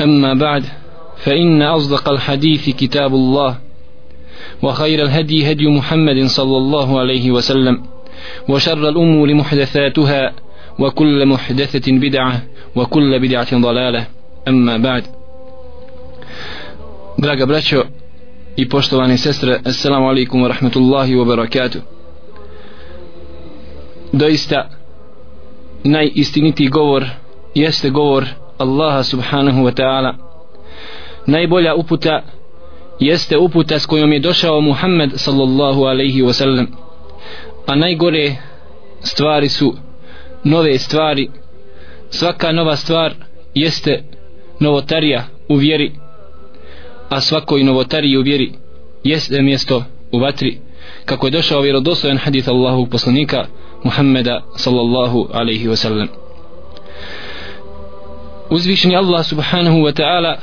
أما بعد فإن أصدق الحديث كتاب الله وخير الهدي هدي محمد صلى الله عليه وسلم وشر الأمور محدثاتها وكل محدثة بدعة وكل بدعة ضلالة أما بعد Draga braćo i poštovane sestre, assalamu alaikum wa rahmatullahi wa barakatuh. Doista, najistinitiji govor jeste govor Allaha subhanahu wa ta'ala. Najbolja uputa jeste uputa s kojom je došao Muhammed sallallahu alaihi wa sallam. A najgore stvari su nove stvari. Svaka nova stvar jeste novotarija u vjeri. A svakoj novotariji u vjeri jeste mjesto u vatri. Kako je došao vjerodostojan hadith Allahu poslanika Muhammeda sallallahu alaihi wa sallam uzvišeni Allah subhanahu wa ta'ala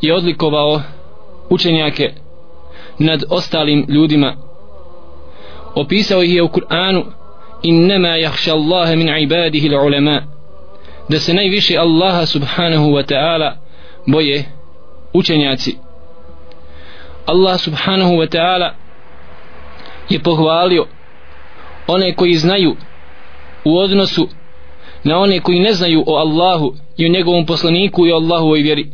je odlikovao učenjake nad ostalim ljudima. Opisao ih je u Kur'anu innama jahša Allahe min ibadihi l'ulema da se najviše Allaha subhanahu wa ta'ala boje učenjaci. Allah subhanahu wa ta'ala je pohvalio one koji znaju u odnosu na one koji ne znaju o Allahu i u njegovom poslaniku i o Allahovoj vjeri.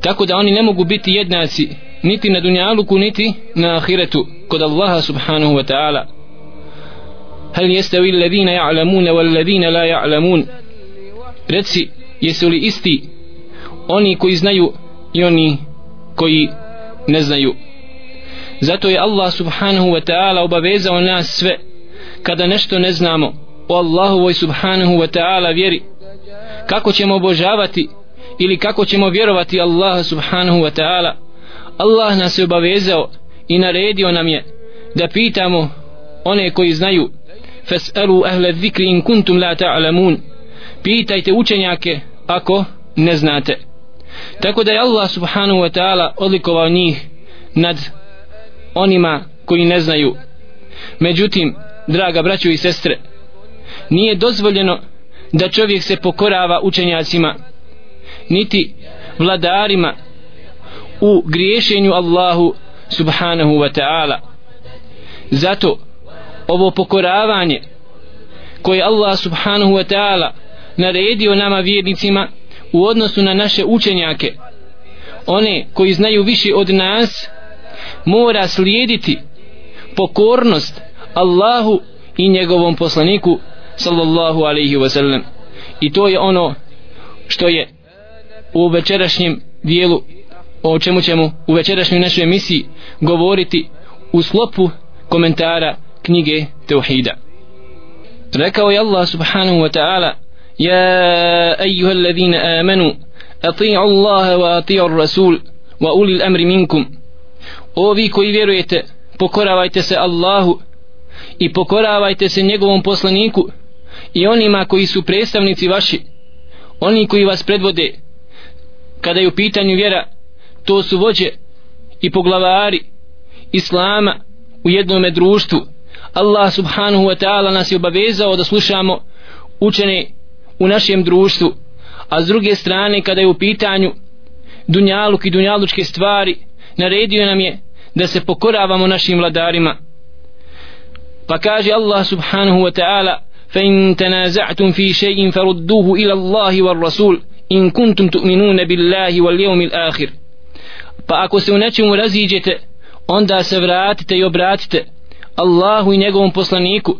Tako da oni ne mogu biti jednaci niti na dunjaluku niti na ahiretu kod Allaha subhanahu wa ta'ala. Hal jestavi alladhina ja'lamuna wal ladhina la ja'lamun? Reci jesu li isti oni koji znaju i oni koji ne znaju? Zato je Allah subhanahu wa ta'ala obavezao nas sve kada nešto ne znamo o Allahovoj subhanahu wa ta'ala vjeri kako ćemo obožavati ili kako ćemo vjerovati Allaha subhanahu wa ta'ala? Allah nas je obavezao i naredio nam je da pitamo one koji znaju fas'alu ahle zikri in kuntum la ta'lamun. Pitajte učenjake ako ne znate. Tako da je Allah subhanahu wa ta'ala odlikovao njih nad onima koji ne znaju. Međutim draga braćo i sestre nije dozvoljeno da čovjek se pokorava učenjacima niti vladarima u griješenju Allahu subhanahu wa ta'ala. Zato ovo pokoravanje koje Allah subhanahu wa ta'ala naredio nama vjernicima u odnosu na naše učenjake one koji znaju više od nas mora slijediti pokornost Allahu i njegovom poslaniku sallallahu alaihi wa sallam. I to je ono što je u večerašnjem dijelu o čemu ćemo u večerašnjoj našoj emisiji govoriti u sklopu komentara knjige Teuhida rekao je Allah subhanahu wa ta'ala ja ejuha alladhina amanu ati'u Allaha wa ati'u Rasul wa uli amri minkum. Ovi koji vjerujete pokoravajte se Allahu i pokoravajte se njegovom poslaniku i onima koji su predstavnici vaši oni koji vas predvode kada je u pitanju vjera to su vođe i poglavari islama u jednom društvu. Allah subhanahu wa ta'ala nas je obavezao da slušamo učene u našem društvu. A s druge strane kada je u pitanju dunjaluk i dunjalučke stvari naredio nam je da se pokoravamo našim vladarima. Pa kaže Allah subhanahu wa ta'ala فإن تنازعتم في شيء فردوه إلى الله والرسول إن كنتم تؤمنون بالله واليوم الآخر pa ako se u nečemu raziđete onda se vratite i obratite Allahu i njegovom poslaniku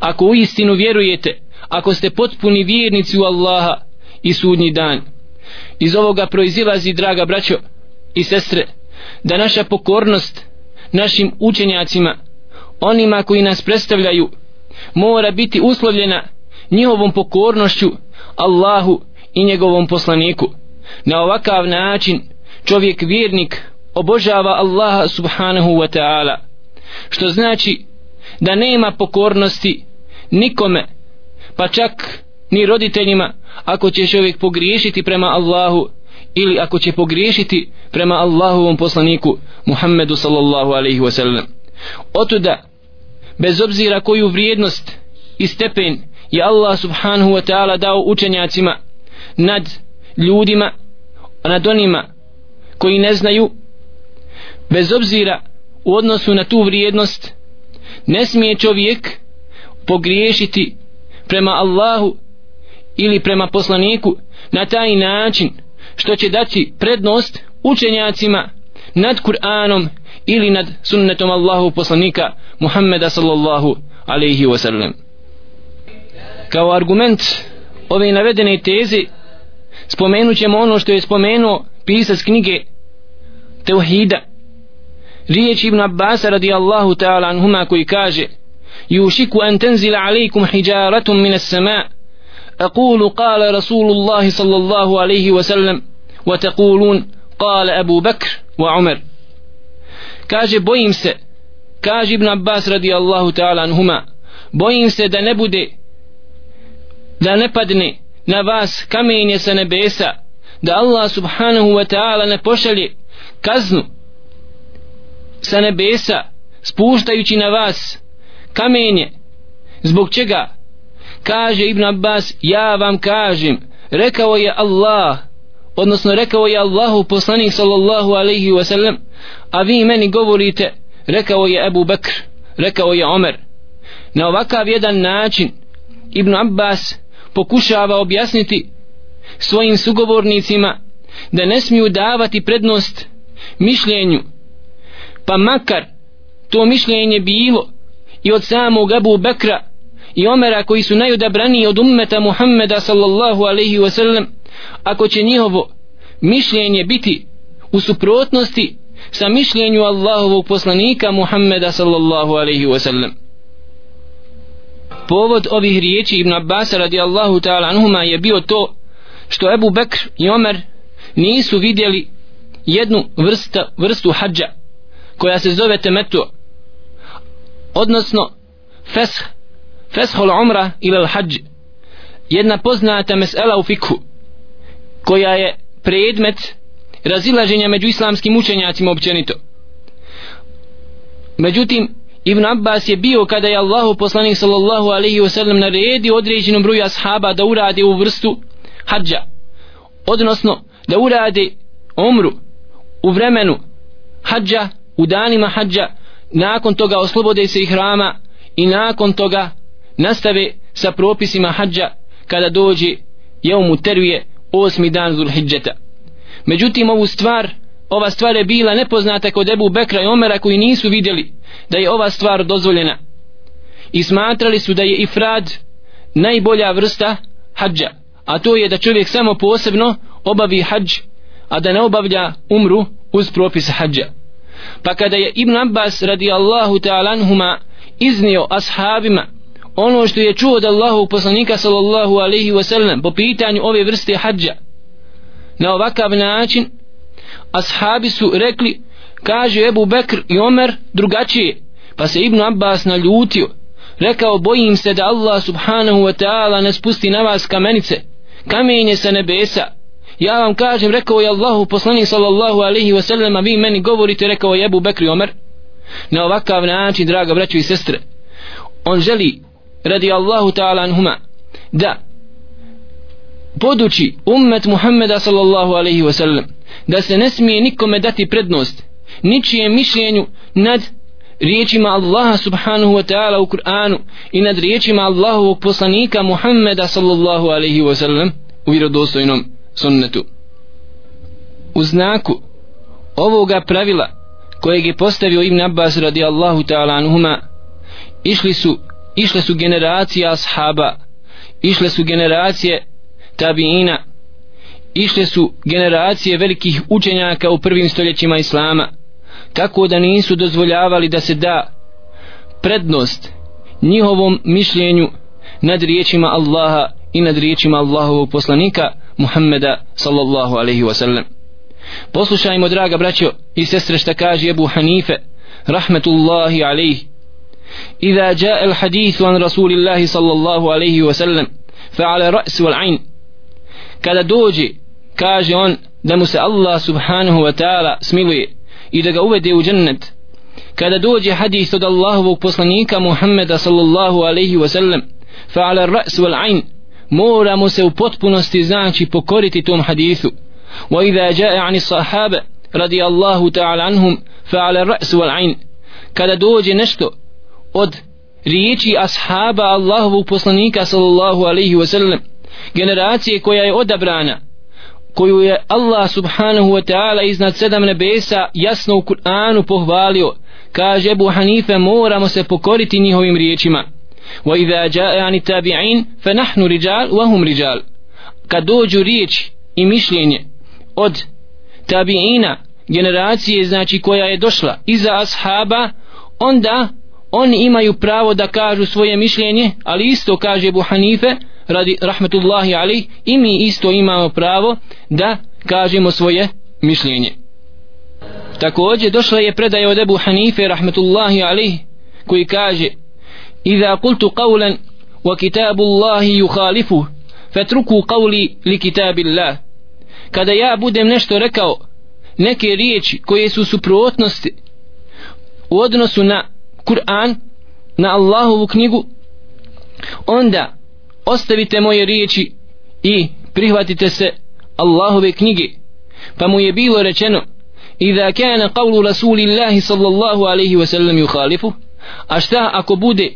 ako u istinu vjerujete ako ste potpuni vjernici u Allaha i sudnji dan iz ovoga proizilazi draga braćo i sestre da naša pokornost našim učenjacima onima koji nas predstavljaju mora biti uslovljena njihovom pokornošću Allahu i njegovom poslaniku. Na ovakav način čovjek vjernik obožava Allaha subhanahu wa ta'ala što znači da nema pokornosti nikome pa čak ni roditeljima ako će čovjek pogriješiti prema Allahu ili ako će pogriješiti prema Allahovom poslaniku Muhammedu sallallahu alaihi wa sallam. Otuda bez obzira koju vrijednost i stepen je Allah subhanahu wa ta'ala dao učenjacima nad ljudima nad onima koji ne znaju bez obzira u odnosu na tu vrijednost ne smije čovjek pogriješiti prema Allahu ili prema poslaniku na taj način što će dati prednost učenjacima nad Kur'anom ili nad sunnetom Allahu poslanika Muhammeda sallallahu alaihi wa sallam kao argument ove navedene teze spomenut ćemo ono što je spomenuo pisac knjige Teuhida riječ Ibn Abbas radijallahu ta'ala anhuma koji kaže يوشك أن تنزل عليكم حجارة من السماء أقول قال رسول الله صلى الله عليه وسلم وتقولون قال أبو بكر وعمر kaže bojim se. Kaže Ibn Abbas radijallahu ta'ala anhuma bojim se da ne bude da ne padne na vas kamenje sa nebesa da Allah subhanahu wa ta'ala ne pošalje kaznu sa nebesa spuštajući na vas kamenje. Zbog čega? Kaže Ibn Abbas ja vam kažem rekao je Allah odnosno rekao je Allahu poslanik sallallahu alaihi wasallam a vi meni govorite rekao je Ebu Bekr rekao je Omer. Na ovakav jedan način Ibn Abbas pokušava objasniti svojim sugovornicima da ne smiju davati prednost mišljenju pa makar to mišljenje bilo i od samog Abu Bekra i Omera koji su najodabraniji od ummeta Muhammeda sallallahu alaihi wasallam ako će njihovo mišljenje biti u suprotnosti sa mišljenju Allahovog poslanika Muhammeda sallallahu alaihi wasallam. Povod ovih riječi Ibn Abbas radijallahu ta'ala anhuma je bio to što Ebu Bekr i Omer nisu vidjeli jednu vrsta, vrstu hađa koja se zove temetu odnosno fesh feshol umra ili al hađ. Jedna poznata mesela u fikhu koja je predmet razilaženja među islamskim učenjacima općenito. Međutim Ibn Abbas je bio kada je Allahu poslanik sallallahu alaihi wa sallam naredio određenom broju ashaba da urade u vrstu hađa odnosno da urade umru u vremenu hađa u danima hađa nakon toga oslobode se ih rama i nakon toga nastave sa propisima hađa kada dođe jeumu tervije osmi dan Zulhidžeta. međutim ovu stvar ova stvar je bila nepoznata kod Ebu Bekra i Omera koji nisu vidjeli da je ova stvar dozvoljena i smatrali su da je ifrad najbolja vrsta hađa a to je da čovjek samo posebno obavi hađ a da ne obavlja umru uz propis hađa pa kada je Ibn Abbas radijallahu ta'ala anhuma iznio ashabima ono što je čuo od Allahu poslanika sallallahu alaihi wasallam po pitanju ove vrste hađa na ovakav način ashabi su rekli kaže Ebu Bekr i Omer drugačije. Pa se Ibn Abbas naljutio. Rekao bojim se da Allah subhanahu wa ta'ala ne spusti na vas kamenice kamenje sa nebesa. Ja vam kažem rekao je Allahu poslanik sallallahu alaihi wasallam a vi meni govorite rekao je Ebu Bekr i Omer. Na ovakav način draga braćo i sestre on želi radi Allahu ta'ala anhuma da poduči ummet Muhammeda sallallahu alaihi wa sallam da se ne smije nikome dati prednost ničije mišljenju nad riječima Allaha subhanahu wa ta'ala u Kur'anu i nad riječima Allahovog poslanika Muhammeda sallallahu alaihi wa sallam u vjerodostojnom sunnetu. U znaku ovoga pravila kojeg je postavio Ibn Abbas radijallahu ta'ala anhuma išli su išle su generacije ashaba išle su generacije tabiina išle su generacije velikih učenjaka u prvim stoljećima islama tako da nisu dozvoljavali da se da prednost njihovom mišljenju nad riječima Allaha i nad riječima Allahovog poslanika Muhammeda sallallahu alaihi wasallam. Poslušajmo draga braćo i sestre šta kaže Ebu Hanife rahmetullahi alaihi. إذا جاء الحديث عن رسول الله صلى الله عليه وسلم فعلى رأس والعين kada dođe kaže on da mu se Allah subhanahu wa ta'ala smiluje i da ga uvede u džennet kada dođe hadis od Allahovog poslanika Muhammeda sallallahu alaihi wa sallam fa'ala ras wal ain mora mu se u potpunosti znači pokoriti tom hadisu wa idha ja'a ani sahaba radi Allahu ta'ala anhum fa'ala ras wal ain kada dođe nešto od riječi ashaba Allahovog poslanika sallallahu alaihi wasallam generacije koja je odabrana koju je Allah subhanahu wa ta'ala iznad sedam nebesa jasno u Kur'anu pohvalio kaže Ebu Hanife moramo se pokoriti njihovim riječima. Wa idha ja'a ani tabi'in fa nahnu rijal wa hum rijal. Kad dođu riječi i mišljenje od tabi'ina generacije znači koja je došla iza ashaba onda oni imaju pravo da kažu svoje mišljenje ali isto kaže Abu Hanife radi rahmetullahi ali i mi isto imamo pravo da kažemo svoje mišljenje. Također došla je predaja od Abu Hanife rahmetullahi ali koji kaže Iza kultu qawlan wa kitabu Allahi yukhalifu fatruku qawli li kitabi Allah kada ja budem nešto rekao neke riječi koje su suprotnosti u odnosu na Kur'an na Allahovu knjigu onda ostavite moje riječi i prihvatite se Allahove knjige. Pa mu je bilo rečeno Iza kana qawlu Rasulillahi sallallahu alaihi wa sallam yukhalifu a šta ako bude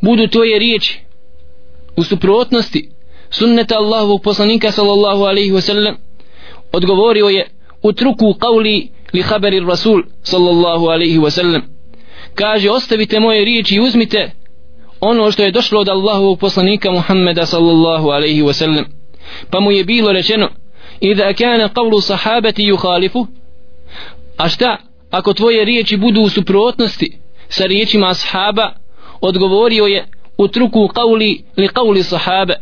budu tvoje riječi u suprotnosti sunneta Allahovog poslanika sallallahu alaihi wa sallam? Odgovorio je utruku qawli li khabari Rasul sallallahu alaihi wa sallam kaže ostavite moje riječi i uzmite ono što je došlo od Allahovog poslanika Muhammeda sallallahu alaihi wasallam. Pa mu je bilo rečeno idha kana qavlu sahabati yukhalifu. A šta ako tvoje riječi budu u suprotnosti sa riječima ashaba? Odgovorio je utruku qavli li qavli sahabe.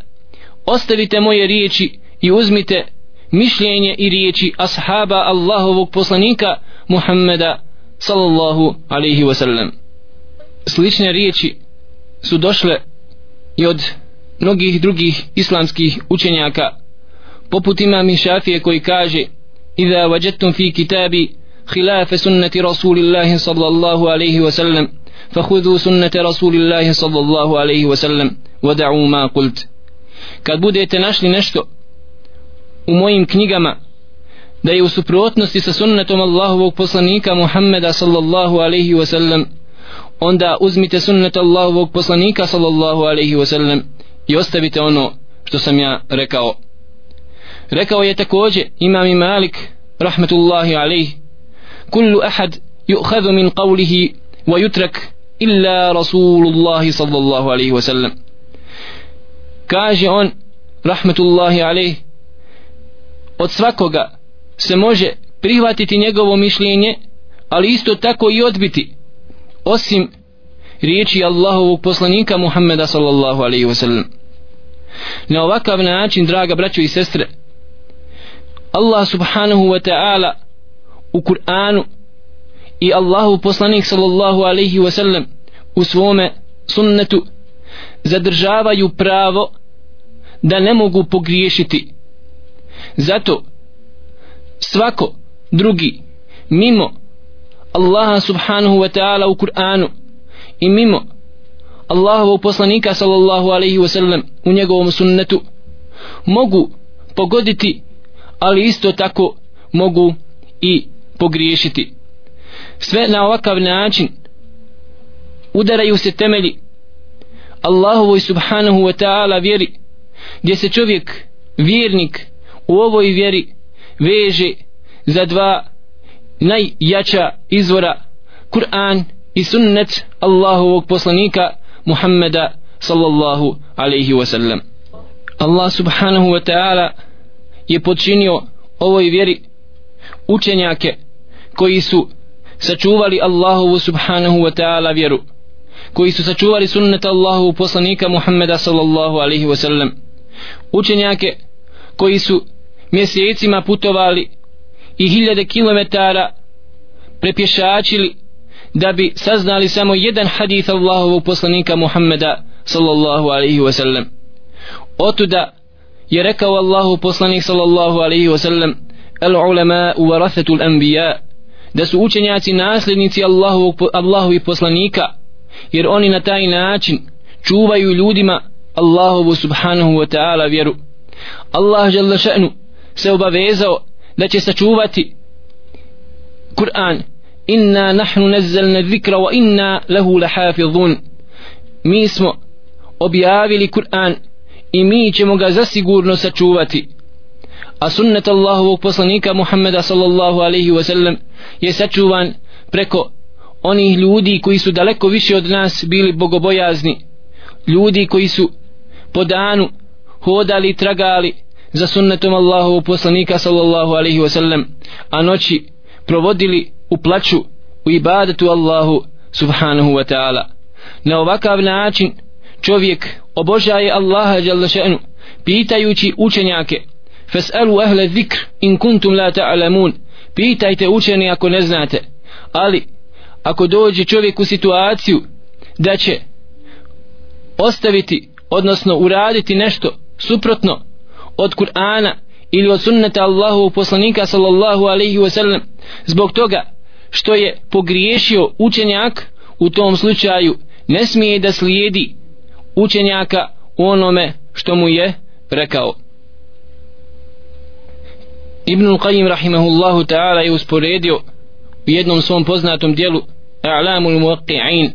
Ostavite moje riječi i uzmite mišljenje i riječi ashaba Allahovog poslanika Muhammeda sallallahu alaihi wa sallam slične riječi su došle i od mnogih drugih islamskih učenjaka poput imam Šafije koji kaže Iza vajettum fi kitabi khilafe sunnati Rasulillahi sallallahu alaihi wa sallam fahudu sunnate Rasulillahi sallallahu alaihi wa sallam wada'u ma kult. Kad budete našli nešto u mojim knjigama da je u suprotnosti sa sunnetom Allahovog poslanika Muhammeda sallallahu alaihi wasallam onda uzmite sunnet Allahovog poslanika sallallahu alaihi wasallam i ostavite ono što sam ja rekao. Rekao je također imam i Malik rahmetullahi alaihi kullu ahad yu'khadhu min qawlihi wa yutrak illa rasulullahi sallallahu alaihi wasallam. Kaže on rahmetullahi alaihi od svakoga se može prihvatiti njegovo mišljenje ali isto tako i odbiti osim riječi Allahovog poslanika Muhammeda sallallahu alaihi wasallam na ovakav način draga braćo i sestre Allah subhanahu wa ta'ala u Kur'anu i Allahu poslanik sallallahu alaihi wasallam u svome sunnetu zadržavaju pravo da ne mogu pogriješiti. Zato svako drugi mimo Allaha subhanahu wa ta'ala u Kur'anu i mimo Allahovog poslanika sallallahu alaihi wa sallam u njegovom sunnetu mogu pogoditi ali isto tako mogu i pogriješiti. Sve na ovakav način udaraju se temelji Allahovoj subhanahu wa ta'ala vjeri gdje se čovjek vjernik u ovoj vjeri veže za dva najjača izvora Kur'an i sunnet Allahovog poslanika Muhammeda sallallahu alaihi wasallam. Allah subhanahu wa ta'ala je počinio ovoj vjeri učenjake koji su sačuvali Allahovu subhanahu wa ta'ala vjeru koji su sačuvali sunnet Allahu poslanika Muhammeda sallallahu alaihi wasallam. Učenjake koji su mjesecima putovali i hiljade kilometara prepješačili da bi saznali samo jedan hadith Allahovog poslanika Muhammeda sallallahu alaihi wa sallam otuda je rekao Allahu poslanik sallallahu alaihi wa sallam al ulama u varathetul anbiya da su učenjaci nasljednici Allahovog, Allahovi poslanika jer oni na taj način čuvaju ljudima Allahovu subhanahu wa ta'ala vjeru. Allah žele še'nu se obavezao da će sačuvati Kur'an. Inna nahnu nazzalna dhikra wa inna lahu lahafizun. Mi smo objavili Kur'an i mi ćemo ga zasigurno sačuvati. A sunnet Allahovog poslanika Muhammeda sallallahu alaihi wasallam je sačuvan preko onih ljudi koji su daleko više od nas bili bogobojazni. Ljudi koji su po danu hodali i tragali za sunnetom Allahovu poslanika sallallahu alaihi wasallam a noći provodili u plaću u ibadetu Allahu subhanahu wa ta'ala. Na ovakav način čovjek obožaje Allaha jalla še'nu pitajući učenjake Fes'alu ahle zikr in kuntum la ta'lamun pitajte učeni ako ne znate. Ali ako dođe čovjek u situaciju da će ostaviti odnosno uraditi nešto suprotno od Kur'ana ili od sunneta Allahu poslanika sallallahu alaihi wa sallam zbog toga što je pogriješio učenjak u tom slučaju ne smije da slijedi učenjaka u onome što mu je rekao. Ibn Qayyim rahimahullahu ta'ala je usporedio u jednom svom poznatom dijelu A'lamul Muqqi'in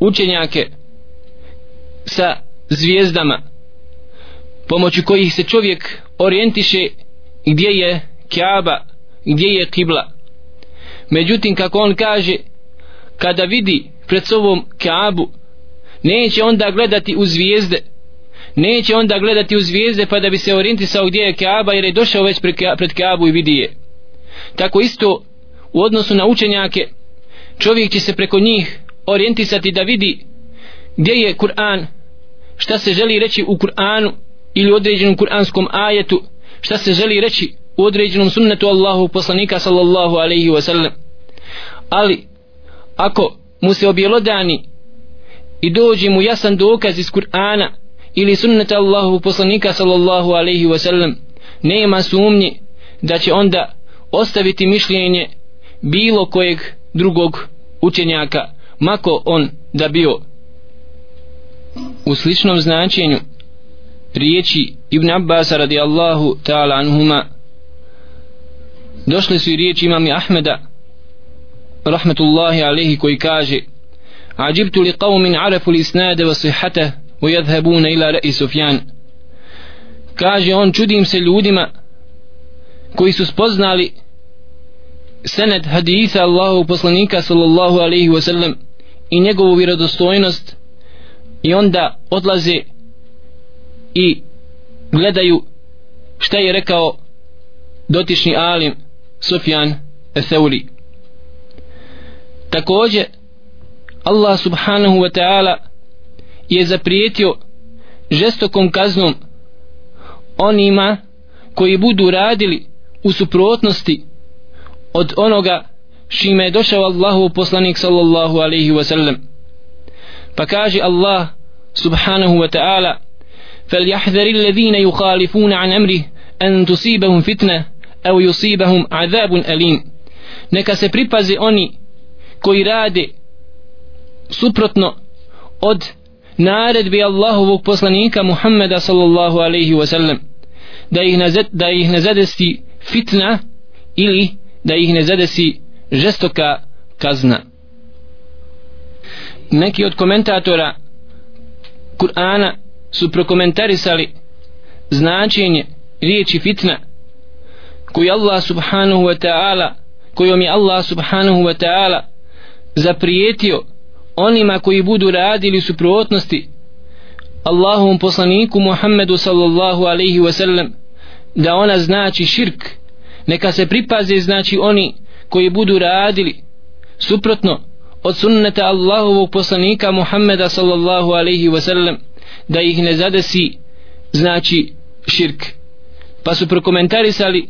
učenjake sa zvijezdama pomoću kojih se čovjek orijentiše gdje je Kaaba gdje je Kibla međutim kako on kaže kada vidi pred sobom Kaabu neće onda gledati u zvijezde. Neće onda gledati u zvijezde pa da bi se orijentisao gdje je Kaaba jer je došao već pred Kaabu i vidi je. Tako isto u odnosu na učenjake čovjek će se preko njih orijentisati da vidi gdje je Kur'an šta se želi reći u Kur'anu ili određenom kuranskom ajetu šta se želi reći u određenom sunnetu Allahu poslanika sallallahu alaihi wasallam. Ali ako mu se objelodani i dođe mu jasan dokaz iz Kur'ana ili sunneta Allahu poslanika sallallahu alaihi wasallam nema sumnje da će onda ostaviti mišljenje bilo kojeg drugog učenjaka mako on da bio u sličnom značenju riječi Ibn Abbas radijallahu ta'ala anhuma. Došle su i riječi imami Ahmeda rahmetullahi alaihi koji kaže Ađibtu li qavmin arafu li snade wa sihate u jadhabuna ila ra'i Sufjan. Kaže on čudim se ljudima koji su spoznali sened haditha Allahu poslanika sallallahu alaihi wa sallam i njegovu vjerodostojnost i onda odlaze i gledaju šta je rekao dotični alim Sufjan Eseuli također Allah subhanahu wa ta'ala je zaprijetio žestokom kaznom onima koji budu radili u suprotnosti od onoga šime je došao Allahu poslanik sallallahu alaihi wa sallam. Pa kaže Allah subhanahu wa ta'ala فليحذر الذين يخالفون عن أمره أن تصيبهم فتنة أو يصيبهم عذاب أليم neka se pripaze oni koji rade suprotno od naredbi Allahovog poslanika Muhammeda sallallahu alaihi wa sallam da ih, nazad, da ih ne zadesi fitna ili da ih ne zadesi žestoka kazna neki od komentatora Kur'ana su prokomentarisali značenje riječi fitna koju Allah subhanahu wa ta'ala kojom je Allah subhanahu wa ta'ala zaprijetio onima koji budu radili suprotnosti Allahovom poslaniku Muhammedu sallallahu alaihi wa sallam da ona znači širk neka se pripaze znači oni koji budu radili suprotno od sunneta Allahovog poslanika Muhammeda sallallahu alaihi wa sallam da ih ne zadesi znači širk. Pa su prokomentarisali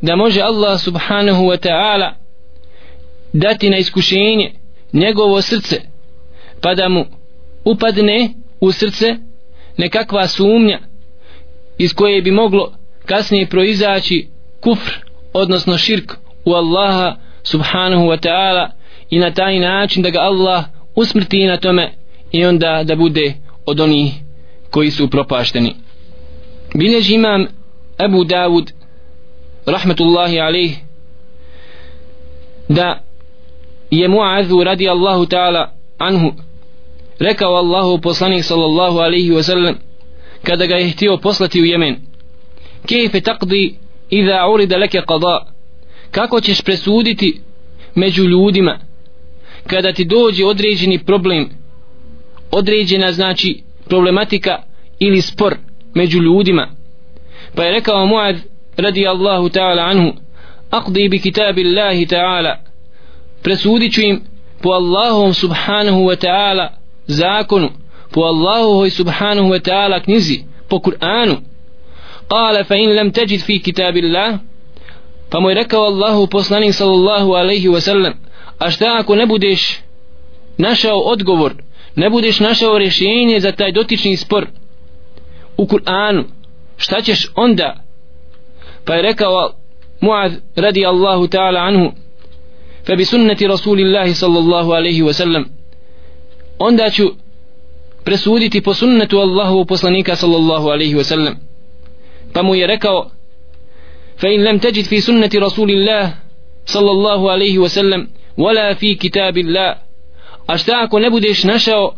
da može Allah subhanahu wa ta'ala dati na iskušenje njegovo srce pa da mu upadne u srce nekakva sumnja iz koje bi moglo kasnije proizaći kufr odnosno širk u Allaha subhanahu wa ta'ala i na taj način da ga Allah usmrti na tome i onda da bude od onih koji su propašteni bilježi imam Abu Davud rahmetullahi alaih da je Muazu radi Allahu ta'ala anhu rekao Allahu poslanik sallallahu alaihi wa sallam kada ga je htio poslati u Jemen kejfe taqdi iza urida leke qada kako ćeš presuditi među ljudima? Kada ti dođe određeni problem određena znači problematika ili spor među ljudima pa je rekao Muad radi Allahu ta'ala anhu aqdi bi kitabi Allahi ta'ala presudit ću im po Allahom subhanahu wa ta'ala zakonu po Allahu subhanahu wa ta'ala knjizi po Kur'anu قال فإن لم تجد في كتاب الله pa mu je rekao Allahu poslanik sallallahu alaihi wa sallam a šta ako ne budeš našao odgovor ne budeš našao rješenje za taj dotični spor u Kur'anu. Šta ćeš onda? Pa je rekao Muad radi Allahu ta'ala anhu fe bi sunneti Rasulillahi sallallahu alaihi wasallam onda ću presuditi po sunnetu Allahu poslanika sallallahu alaihi wasallam pa mu je rekao fe in lem teđit fi sunneti Rasulillah sallallahu alaihi wasallam wala fi kitabillah a šta ako ne budeš našao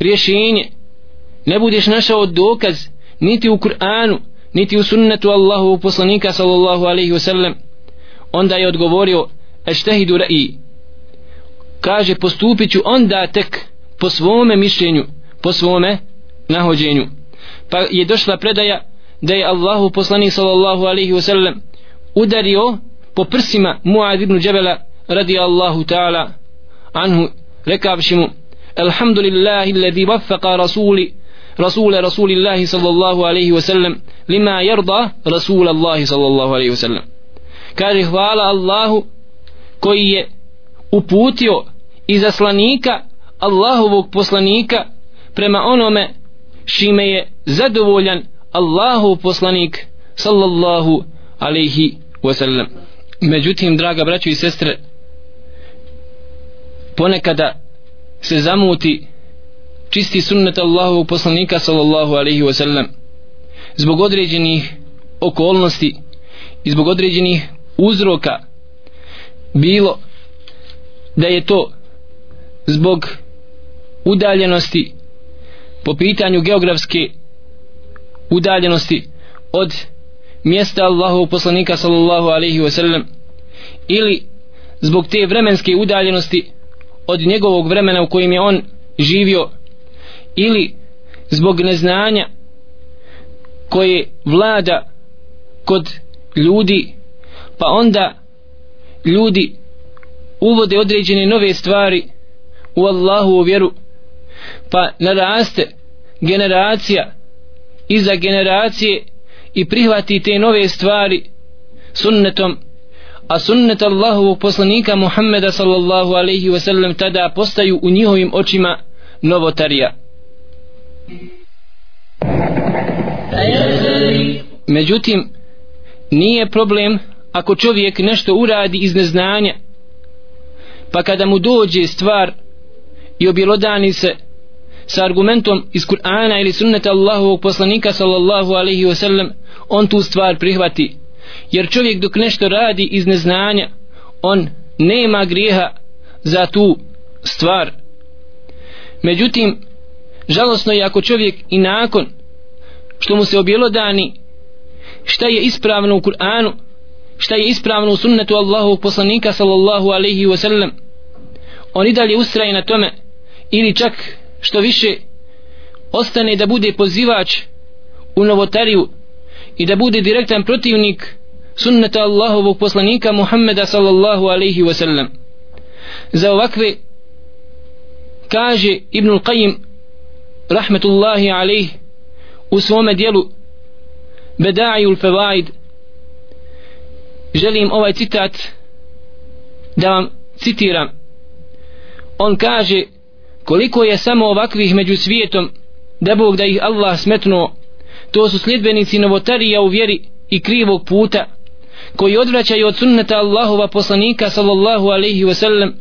rješenje? Ne budeš našao dokaz niti u Kur'anu niti u sunnetu Allahu poslanika sallallahu alaihi wasallam. Onda je odgovorio eštehidu ra'i. Kaže postupit ću onda tek po svome mišljenju po svome nahođenju. Pa je došla predaja da je Allahu poslanik sallallahu alaihi wasallam udario po prsima Muad ibn Džebela radi Allahu ta'ala عنه rekavši mu Alhamdulillah alladhi waffaqa rasuli rasul rasulillahi sallallahu alayhi wa sallam lima yarda rasulullah sallallahu alayhi wa sallam kaže hvala Allahu koji je uputio i zaslanika Allahovog poslanika prema onome šime je zadovoljan Allahov poslanik sallallahu alayhi wa sallam međutim draga braćo i sestre ponekada se zamuti čisti sunnet Allahovog poslanika sallallahu alaihi wasallam zbog određenih okolnosti i zbog određenih uzroka bilo da je to zbog udaljenosti po pitanju geografske udaljenosti od mjesta Allahovog poslanika sallallahu alaihi wasallam ili zbog te vremenske udaljenosti od njegovog vremena u kojim je on živio ili zbog neznanja koje vlada kod ljudi pa onda ljudi uvode određene nove stvari u Allahu vjeru pa naraste generacija iza generacije i prihvati te nove stvari sunnetom a sunnet Allahovog poslanika Muhammeda sallallahu alaihi wasallam tada postaju u njihovim očima novotarija. Međutim nije problem ako čovjek nešto uradi iz neznanja pa kada mu dođe stvar i objelodani se sa argumentom iz Kur'ana ili sunneta Allahovog poslanika sallallahu alaihi wasallam on tu stvar prihvati jer čovjek dok nešto radi iz neznanja on nema grijeha za tu stvar. Međutim žalosno je ako čovjek i nakon što mu se objelodani šta je ispravno u Kur'anu šta je ispravno u sunnetu Allahovog poslanika sallallahu alaihi wasallam on i dalje ustraje na tome ili čak što više ostane da bude pozivač u novotariju i da bude direktan protivnik sunneta Allahovog poslanika Muhammeda sallallahu alaihi wasallam. Za ovakve kaže Ibnul Qayyim rahmetullahi alaih u svome dijelu Beda'il Fevaid želim ovaj citat da vam citiram. On kaže koliko je samo ovakvih među svijetom da Bog da ih Allah smetnuo to su sljedbenici novotarija u vjeri i krivog puta koji odvraćaju od sunneta Allahova poslanika sallallahu alaihi wasallam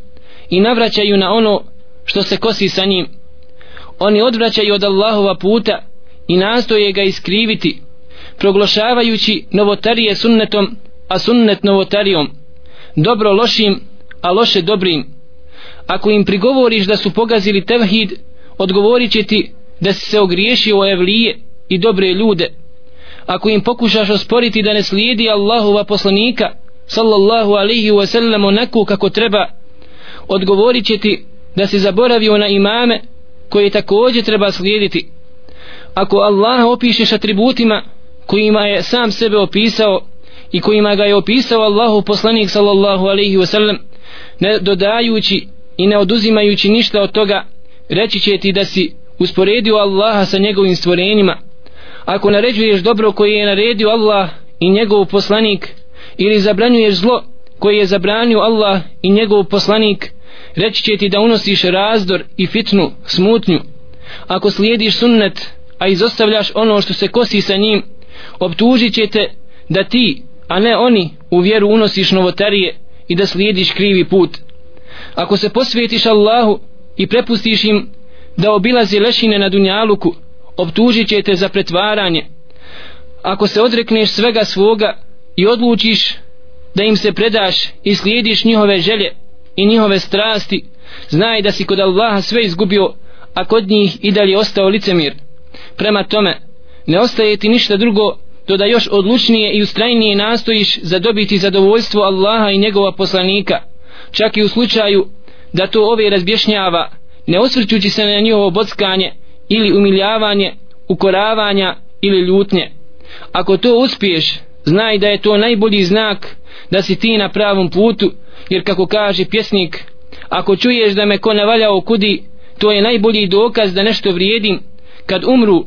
i navraćaju na ono što se kosi sa njim. Oni odvraćaju od Allahova puta i nastoje ga iskriviti proglašavajući novotarije sunnetom a sunnet novotarijom dobro lošim a loše dobrim. Ako im prigovoriš da su pogazili tevhid odgovorit će ti da si se ogriješio o evlije i dobre ljude ako im pokušaš osporiti da ne slijedi Allahova poslanika sallallahu alaihi wa sallam onako kako treba odgovorit će ti da si zaboravio na imame koje također treba slijediti. Ako Allah opišeš atributima kojima je sam sebe opisao i kojima ga je opisao Allahu poslanik sallallahu alaihi wa sallam ne dodajući i ne oduzimajući ništa od toga reći će ti da si usporedio Allaha sa njegovim stvorenjima ako naređuješ dobro koje je naredio Allah i njegov poslanik ili zabranjuješ zlo koje je zabranio Allah i njegov poslanik reći će ti da unosiš razdor i fitnu, smutnju. Ako slijediš sunnet a izostavljaš ono što se kosi sa njim optužit će te da ti a ne oni u vjeru unosiš novotarije i da slijediš krivi put. Ako se posvetiš Allahu i prepustiš im da obilazi lešine na dunjaluku optužit će te za pretvaranje. Ako se odrekneš svega svoga i odlučiš da im se predaš i slijediš njihove želje i njihove strasti znaj da si kod Allaha sve izgubio a kod njih i dalje ostao licemir. Prema tome ne ostaje ti ništa drugo do da još odlučnije i ustrajnije nastojiš zadobiti zadovoljstvo Allaha i njegova poslanika. Čak i u slučaju da to ove razbješnjava ne osvrćući se na njihovo bockanje ili umiljavanje ukoravanja ili ljutnje. Ako to uspiješ znaj da je to najbolji znak da si ti na pravom putu jer kako kaže pjesnik ako čuješ da me ko navaljao kudi, to je najbolji dokaz da nešto vrijedim. Kad umru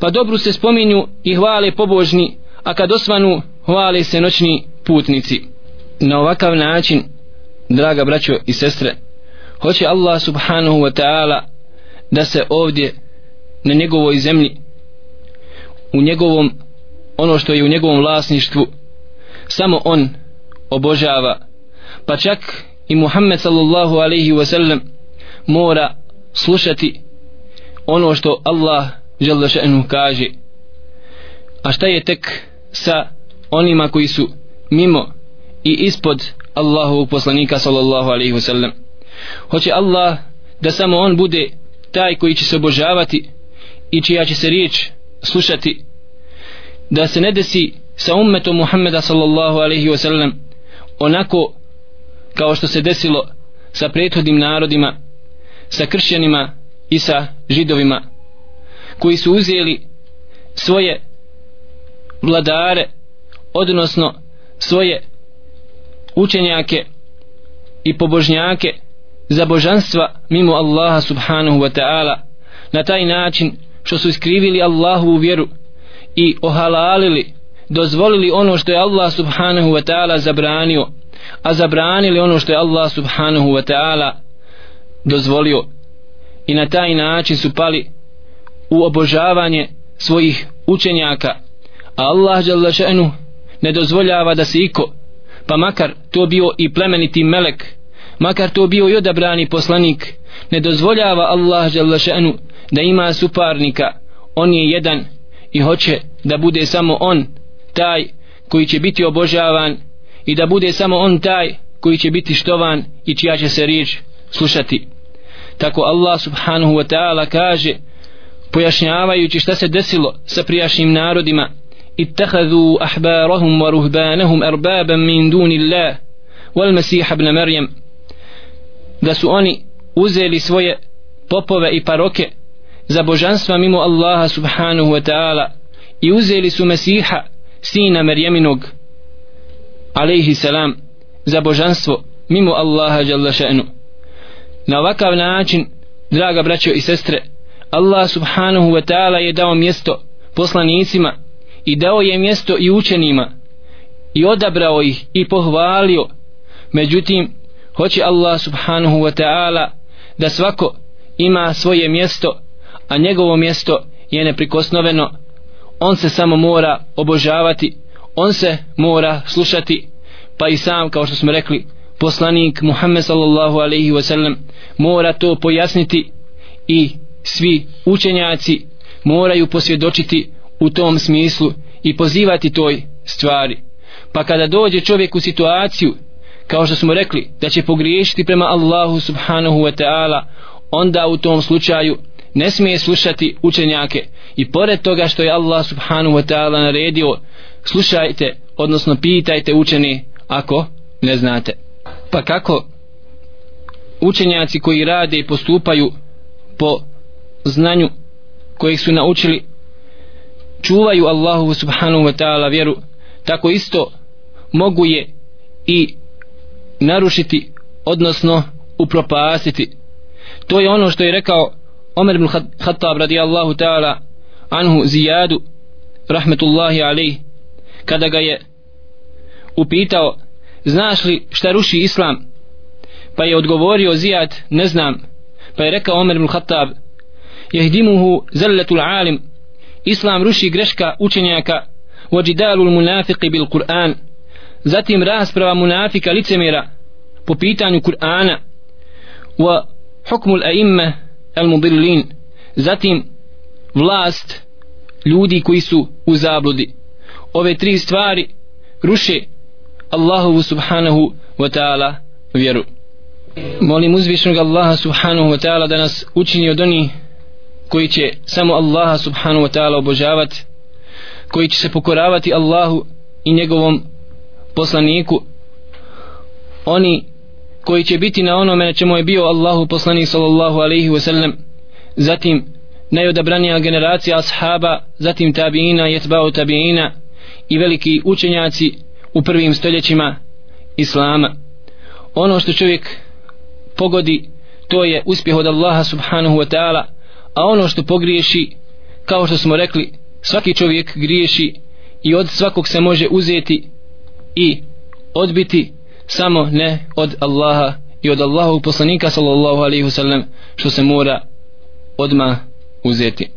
pa dobru se spominju i hvale pobožni a kad osvanu hvale se noćni putnici. Na ovakav način draga braćo i sestre hoće Allah subhanahu wa ta'ala da se ovdje na njegovoj zemlji u njegovom ono što je u njegovom vlasništvu samo on obožava. Pa čak i Muhammed sallallahu alaihi wa sallam mora slušati ono što Allah žele še'nu kaže. A šta je tek sa onima koji su mimo i ispod Allahovog poslanika sallallahu alaihi wa sallam? Hoće Allah da samo on bude taj koji će se obožavati i čija će se riječ slušati da se ne desi sa ummetom Muhammeda sallallahu alaihi wasallam onako kao što se desilo sa prethodnim narodima sa kršćanima i sa židovima koji su uzeli svoje vladare odnosno svoje učenjake i pobožnjake za božanstva mimo Allaha subhanahu wa ta'ala na taj način što su iskrivili Allahu vjeru i ohalalili dozvolili ono što je Allah subhanahu wa ta'ala zabranio a zabranili ono što je Allah subhanahu wa ta'ala dozvolio. I na taj način su pali u obožavanje svojih učenjaka. A Allah še'nu ne dozvoljava da se iko pa makar to bio i plemeniti melek makar to bio i odabrani poslanik ne dozvoljava Allah Želešanu da ima suparnika. On je jedan i hoće da bude samo on taj koji će biti obožavan i da bude samo on taj koji će biti štovan i čija će se riječ slušati. Tako Allah subhanahu wa ta'ala kaže pojašnjavajući šta se desilo sa prijašnjim narodima اتخذوا أحبارهم min أربابا wal mesiha ibn والمسيح da su oni uzeli svoje popove i paroke za božanstva mimo Allaha subhanahu wa ta'ala i uzeli su Mesiha sina Merjeminog alaihi salam za božanstvo mimo Allaha jalla še'nu. Na ovakav način draga braćo i sestre Allah subhanahu wa ta'ala je dao mjesto poslanicima i dao je mjesto i učenima i odabrao ih i pohvalio. Međutim hoće Allah subhanahu wa ta'ala da svako ima svoje mjesto a njegovo mjesto je neprikosnoveno. On se samo mora obožavati on se mora slušati. Pa i sam kao što smo rekli poslanik Muhammed sallallahu alaihi wa sallam mora to pojasniti i svi učenjaci moraju posvjedočiti u tom smislu i pozivati toj stvari. Pa kada dođe čovjek u situaciju kao što smo rekli da će pogriješiti prema Allahu subhanahu wa ta'ala onda u tom slučaju ne smije slušati učenjake. I pored toga što je Allah subhanahu wa ta'ala naredio slušajte odnosno pitajte učeni ako ne znate. Pa kako učenjaci koji rade i postupaju po znanju kojih su naučili čuvaju Allahu subhanahu wa ta'ala vjeru tako isto mogu je i narušiti odnosno upropastiti. To je ono što je rekao Omer ibn Khattab radijallahu ta'ala anhu Zijadu rahmetullahi alaih kada ga je upitao znaš li šta ruši islam? Pa je odgovorio Zijad ne znam. Pa je rekao Omer ibn Khattab jehdimuhu zelletul alim. Islam ruši greška učenjaka vođidalul munafiqi bil Kur'an zatim rasprava munafika licemira po pitanju Kur'ana. Wa hukmul a'imme al mudillin zatim vlast ljudi koji su u zabludi. Ove tri stvari ruše Allahu subhanahu wa ta'ala vjeru. Molim uzvišnog Allaha subhanahu wa ta'ala da nas učini od onih koji će samo Allaha subhanahu wa ta'ala obožavati koji će se pokoravati Allahu i njegovom poslaniku oni koji će biti na onome na čemu je bio Allahu poslanik sallallahu alaihi wasallam zatim najodabranija generacija ashaba zatim tabiina jetbao tabiina i veliki učenjaci u prvim stoljećima Islama. Ono što čovjek pogodi to je uspjeh od Allaha subhanahu wa ta'ala a ono što pogriješi kao što smo rekli svaki čovjek griješi i od svakog se može uzeti i odbiti samo ne od Allaha i od Allahu poslanika sallallahu alaihi wasallam što se mora odma uzeti.